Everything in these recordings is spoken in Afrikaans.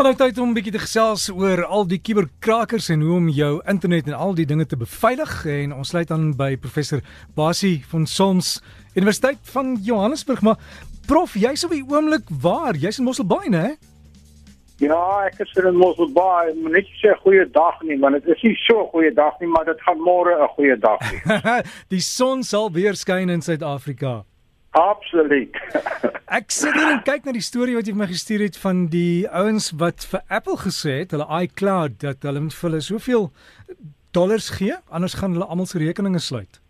Maar nou tyd om 'n bietjie te gesels oor al die kuberkrakers en hoe om jou internet en al die dinge te beveilig en ons sluit aan by professor Basie van Sons Universiteit van Johannesburg maar prof jy's op die oomblik waar jy's in Mosselbaai né Ja, ek is in Mosselbaai. Net sê goeie dag nie, want dit is nie so goeie dag nie, maar dit gaan môre 'n goeie dag wees. die son sal weer skyn in Suid-Afrika. Absoluut. ek sit hier en kyk na die storie wat jy vir my gestuur het van die ouens wat vir Apple gesê het, hulle iCloud dat hulle moet vir hulle soveel dollars gee, anders gaan hulle almal se rekeninge sluit.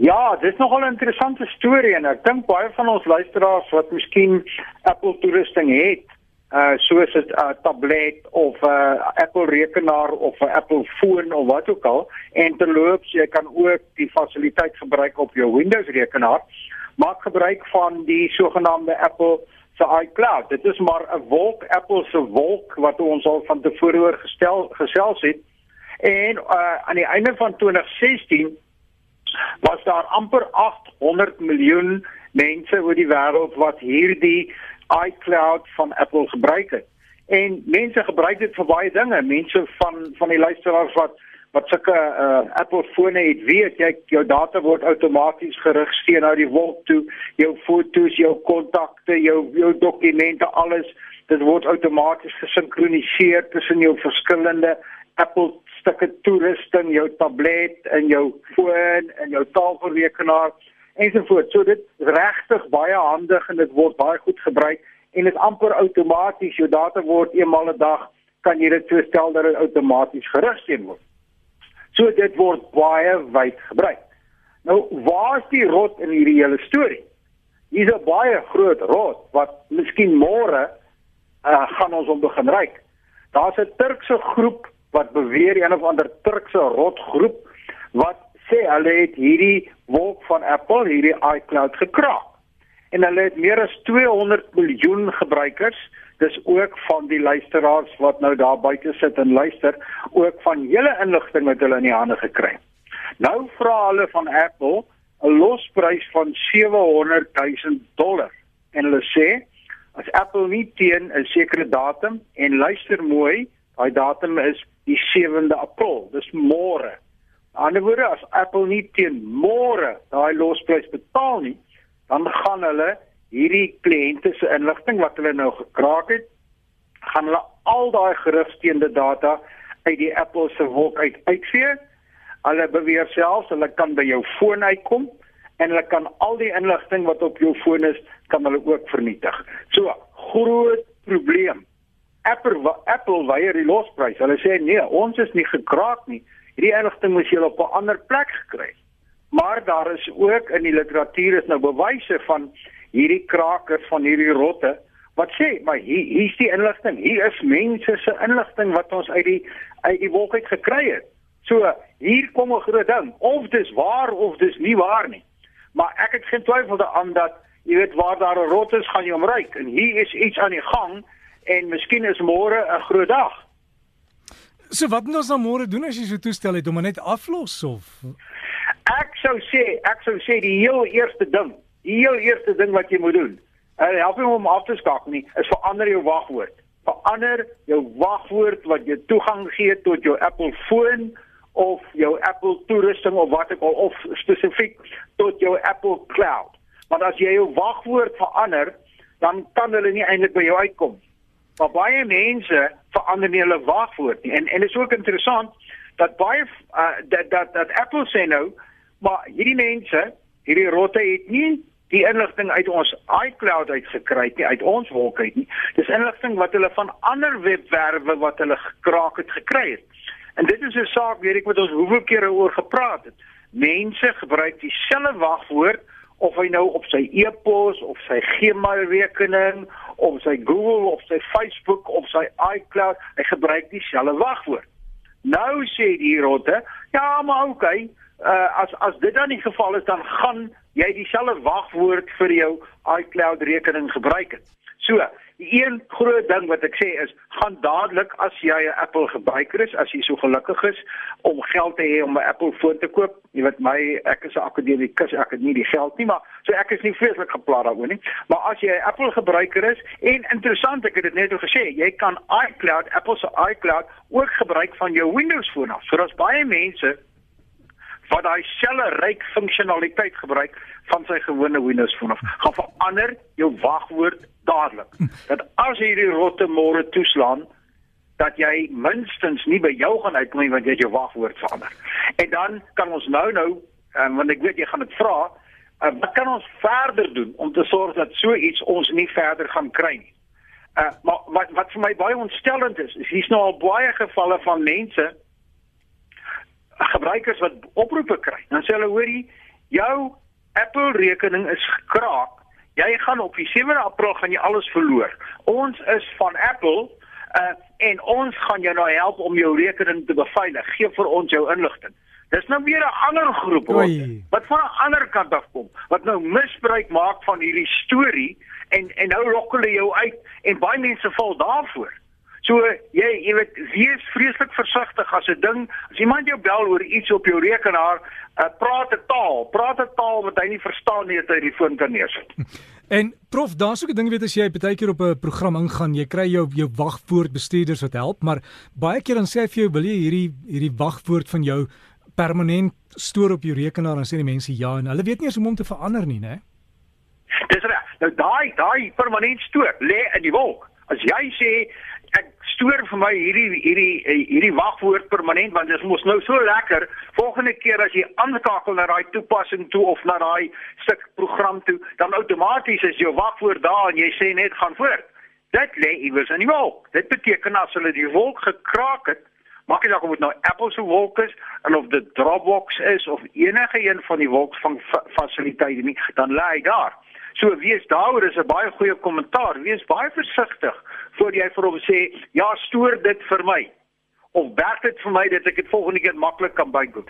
Ja, dit is nogal 'n interessante storie en ek dink baie van ons luisteraars wat miskien Apple toerusting het, uh soos 'n uh, tablet of 'n uh, Apple rekenaar of 'n Apple foon of wat ook al en terloops jy kan ook die fasiliteit gebruik op jou Windows rekenaar maak gebruik van die sogenaamde Apple se iCloud. Dit is maar 'n wolk, Apple se wolk wat ons al van tevore oor gestel gesels het. En uh aan die einde van 2016 was daar amper 800 miljoen mense oor die wêreld wat hierdie iCloud van Apple gebruik het. En mense gebruik dit vir baie dinge. Mense van van die luisteraars wat wat sulke uh, Apple fone het, weet jy jou data word outomaties gerig steen na die wolk toe, jou foto's, jou kontakte, jou jou dokumente, alles dit word outomaties gesinkroniseer tussen jou verskillende Apple stukke toerusting, jou tablet en jou foon en jou tafelrekenaar ensovoorts. So dit is regtig baie handig en dit word baie goed gebruik en dit amper outomaties jou data word eenmal 'n dag kan jy dit so stel dat dit outomaties gerig word. So dit word baie wyd gebruik. Nou, waar is die rot in hierdie hele storie? Hier's 'n baie groot rot wat miskien môre uh, gaan ons om begin ry. Daar's 'n Turkse groep wat beweer een of ander Turkse rotgroep wat sê hulle het hierdie wolk van Apple, hierdie iCloud gekraak. En hulle het meer as 200 miljoen gebruikers dis ook van die luisteraars wat nou daar buite sit en luister, ook van hele inligting wat hulle in die hande gekry het. Nou vra hulle van Apple 'n losprys van 700 000 dollar en hulle sê as Apple nie teen 'n sekere datum en luister mooi, daai datum is die 7de April, dis môre. Ander woorde, as Apple nie teen môre daai losprys betaal nie, dan gaan hulle hierdie kliënte se inligting wat hulle nou gekraak het, gaan hulle al daai gerigsteende data uit die Apple se wolk uit uitvee. Hulle beweer selfs hulle kan by jou foon uitkom en hulle kan al die inligting wat op jou foon is, kan hulle ook vernietig. So, groot probleem. Apple Apple weier die losprys. Hulle sê nee, ons is nie gekraak nie. Hierdie inligting moes jy op 'n ander plek gekry het. Maar daar is ook in die literatuur is nou bewyse van hierdie krakers van hierdie rotte wat sê maar hier hier's die inligting. Hier is mense se inligting wat ons uit die uit die wolk uit gekry het. So hier kom 'n groot ding. Of dis waar of dis nie waar nie. Maar ek het geen twyfel daaraan dat jy weet waar daar 'n rot is gaan jy omryk en hier is iets aan die gang en miskien is môre 'n groot dag. So wat moet ons nou môre doen as jy so toestel het om net aflos of ek sou sê ek sou sê die heel eerste ding Die heel eerste ding wat jy moet doen, en help hom om af te skakel nie, is verander jou wagwoord. Verander jou wagwoord wat jy toegang gee tot jou Apple foon of jou Apple toerusting of wat ook al of spesifiek tot jou Apple Cloud. Want as jy jou wagwoord verander, dan kan hulle nie eintlik by jou uitkom. Maar baie mense verander nie hulle wagwoord nie. En en dit is ook interessant dat baie uh, dat dat dat Apple sê nou, maar hierdie mense, hierdie rotte het nie die inligting uit ons iCloud uitgekry het, uit ons wolk uit nie. Dis inligting wat hulle van ander webwerwe wat hulle gekraak het gekry het. En dit is 'n saak, weet ek wat ons hoeveel kere oor gepraat het. Mense gebruik dieselfde wagwoord of hy nou op sy e-pos of sy Gmail rekening of sy Google of sy Facebook of sy iCloud, hy gebruik dieselfde wagwoord. Nou sê die rotte, ja, maar okay, uh, as as dit dan nie geval is dan gaan jy dieselfde wagwoord vir jou iCloud rekening gebruik het. So, die een groot ding wat ek sê is gaan dadelik as jy 'n Apple gebruiker is, as jy so gelukkig is om geld te hê om 'n Apple foon te koop. Jy weet my, ek is 'n akademikus, ek het nie die geld nie, maar so ek is nie vreeslik geplaas daaroor nie. Maar as jy 'n Apple gebruiker is en interessant, ek het dit net al gesê, jy kan iCloud, Apple se iCloud ook gebruik van jou Windows foon af. So daar's baie mense wat daai selfe ryk funksionaliteit gebruik van sy gewone Windows foon af. Gaan verander jou wagwoord dadelik. Dat as hierdie rotte môre toeslaan dat jy minstens nie by jou gaan uitkom nie want jy het jou wagwoord verander. En dan kan ons nou nou um, want ek weet jy gaan dit vra, uh, wat kan ons verder doen om te sorg dat so iets ons nie verder gaan kry nie. Uh, maar wat wat vir my baie ontstellend is, is hier's nou al baie gevalle van mense gebruikers wat oproepe kry. Dan sê hulle hoorie, jou Apple rekening is gekraak. Jy gaan op die 7de April gaan jy alles verloor. Ons is van Apple uh, en ons gaan jou nou help om jou rekening te beveilig. Geef vir ons jou inligting. Dis nou weer 'n ander groep wat van 'n ander kant af kom wat nou misbruik maak van hierdie storie en en nou lok hulle jou uit en baie mense val daarvoor. So jy jy weet wees vreeslik versigtig as 'n ding as iemand jou bel oor iets op jou rekenaar, uh, praat 'n taal, praat 'n taal wat hy nie verstaan nie as hy die foon kan neersit. En prof, daar's ook 'n ding weet as jy baie keer op 'n program ingaan, jy kry jou jou wagwoord bestuurders wat help, maar baie keer dan sê hy vir jou wil jy hierdie hierdie wagwoord van jou permanent stoor op jou rekenaar en sê die mense ja en hulle weet nie eens hoe om hom te verander nie, né? Dis reg. Nou daai daai permanent stoor lê in die wolk. As jy sê ek stoor vir my hierdie hierdie hierdie wagwoord permanent want dit is mos nou so lekker. Volgende keer as jy aanskakel na daai toepassing toe of na daai stuk program toe dan outomaties is jou wagwoord daar en jy sê net gaan voort. Dit lê iewers in die wolk. Dit beteken as hulle die wolk gekraak het maak nie saak of dit nou Apple se wolk is en of dit Dropbox is of enige een van die wolk van fasiliteite nie dan lê hy daar So wees daaroor is 'n baie goeie kommentaar. Wees baie versigtig voor jy vir hom sê, "Ja, stoor dit vir my." Of werk dit vir my dat ek dit volgende keer maklik kan bykom.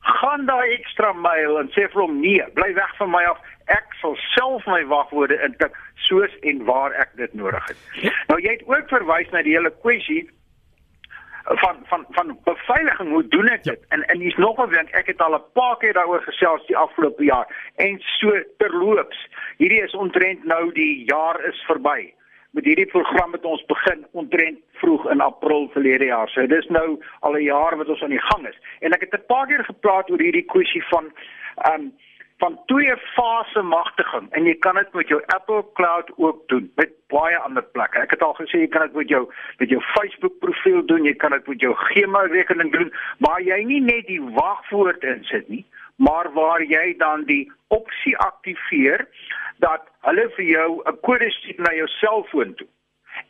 Gaan daai ekstra myl en sê vir hom, "Nee, bly weg van my af. Ek sal self my wagwoorde intik soos en waar ek dit nodig het." Nou jy het ook verwys na die hele kwessie van van van beveiliging hoe doen ek dit? Ja. En en hier's nog 'n ding, ek het al 'n paar keer daaroor gesels die afgelope jaar en so terloops. Hierdie is ontrent nou die jaar is verby. Met hierdie program het ons begin ontrent vroeg in April verlede jaar. So dis nou al 'n jaar wat ons aan die gang is. En ek het 'n paar keer gepraat oor hierdie kwessie van ehm um, van twee fase magtiging en jy kan dit met jou Apple Cloud ook doen met baie ander plekke. Ek het al gesê jy kan dit met jou met jou Facebook profiel doen, jy kan dit met jou Gmail rekening doen, maar jy nie net die wagwoord insit nie, maar waar jy dan die opsie aktiveer dat hulle vir jou 'n kode stuur na jou selfoon toe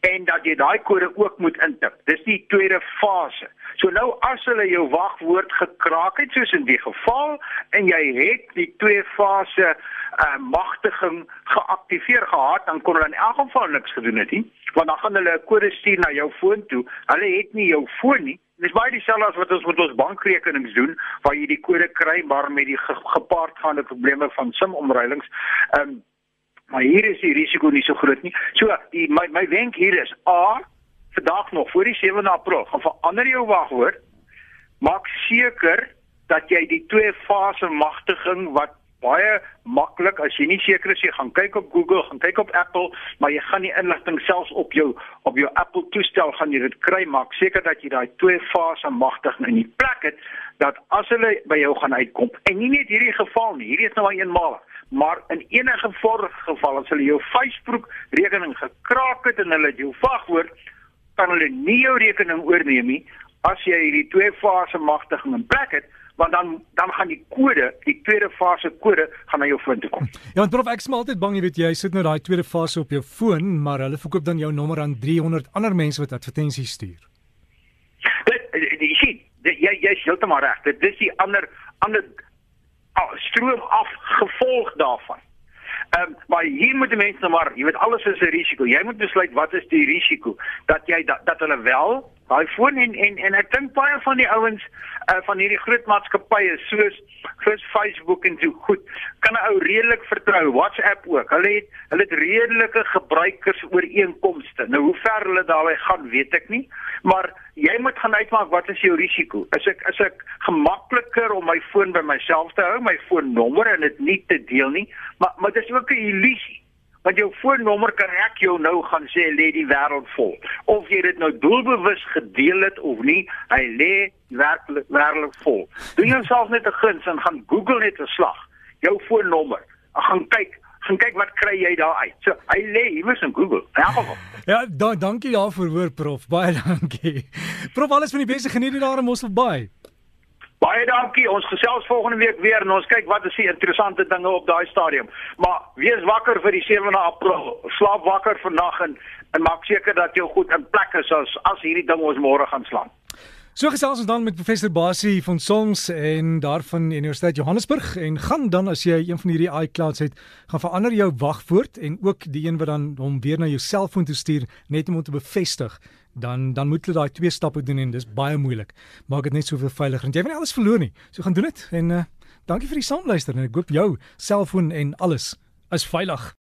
en dat jy daai kode ook moet intik. Dis die tweede fase. So nou as hulle jou wagwoord gekraak het soos in die geval en jy het die twee fase uh, magtiging geaktiveer gehad, dan kon hulle in elk geval niks gedoen het nie, want dan gaan hulle 'n kode stuur na jou foon toe. Hulle het nie jou foon nie. Dis baie dieselfde as wat ons met ons bankrekenings doen waar jy die kode kry maar met die ge gepaardgaande probleme van SIM-omruilings. Ehm um, maar hier is die risiko nie so groot nie. So die my my wenk hier is A vandag nog voor die 7de April gaan verander jou wagwoord. Maak seker dat jy die twee fase magtiging wat baie maklik as jy nie seker is jy gaan kyk op Google, gaan kyk op Apple, maar jy gaan die inligting selfs op jou op jou Apple toestel gaan jy dit kry maak seker dat jy daai twee fase magtiging in die plek het dat as hulle by jou gaan uitkom en nie net hierdie geval nie, hierdie is nou eenmalig maar in enige vorige geval as hulle jou Facebook rekening gekraak het en hulle jou wagwoord kan hulle nie jou rekening oorneem nie as jy hierdie twee fase magtiging in plek het want dan dan gaan die kode die tweede fase kode gaan na jou foon toe kom. Ja, en prof ek is maar altyd bang jy weet jy sit nou daai tweede fase op jou foon maar hulle verkoop dan jou nommer aan 300 ander mense wat advertensies stuur. Jy sien jy jy is heeltemal reg. Dit is die ander ander stroom af gevolg daarvan. Ehm um, maar hier moet die mense nou maar, jy weet alles is 'n risiko. Jy moet besluit wat is die risiko dat jy dat, dat hulle wel daai foon en en en ek dink baie van die ouens uh, van hierdie groot maatskappye soos soos Facebook en so goed kan 'n ou redelik vertrou. WhatsApp ook. Hulle het hulle het redelike gebruikersooreenkomste. Nou hoe ver hulle daarby gaan, weet ek nie, maar jy moet gaan uitmaak wat is jou risiko? Is ek is ek gemakliker om my foon by myself te hou, my foonnommer en dit nie te deel nie, maar maar dit is ook 'n illusie want jou foonnommer kan ek jou nou gaan sê lê die wêreld vol. Of jy dit nou doelbewus gedeel het of nie hy lê werklik wêreld vol. Doen jouself net 'n guns en gaan Google net 'n slag. Jou foonnommer. Gaan kyk gaan kyk wat kry jy daar uit. So hy lê iewers in Google. Ja ja da, dankie daarvoor hoor prof. Baie dankie. Prof alles van die beste. Geniet dit daar in Mosselbaai Baie dankie. Ons gesels volgende week weer en ons kyk wat is die interessante dinge op daai stadium. Maar wees wakker vir die 7de April. Slaap wakker vandag en en maak seker dat jy goed in plek is as as hierdie ding ons môre gaan slaan. So gesels ons dan met professor Basie van Sons en daarvan Universiteit Johannesburg en gaan dan as jy een van hierdie iClouds het, gaan verander jou wagwoord en ook die een wat dan hom weer na jou selfoon toe stuur net om hom te bevestig dan dan moet jy daai twee stappe doen en dis baie moeilik. Maak dit net soveel veiliger want jy wil nie alles verloor nie. So gaan doen dit en uh, dankie vir die saamluister en ek hoop jou selfoon en alles is veilig.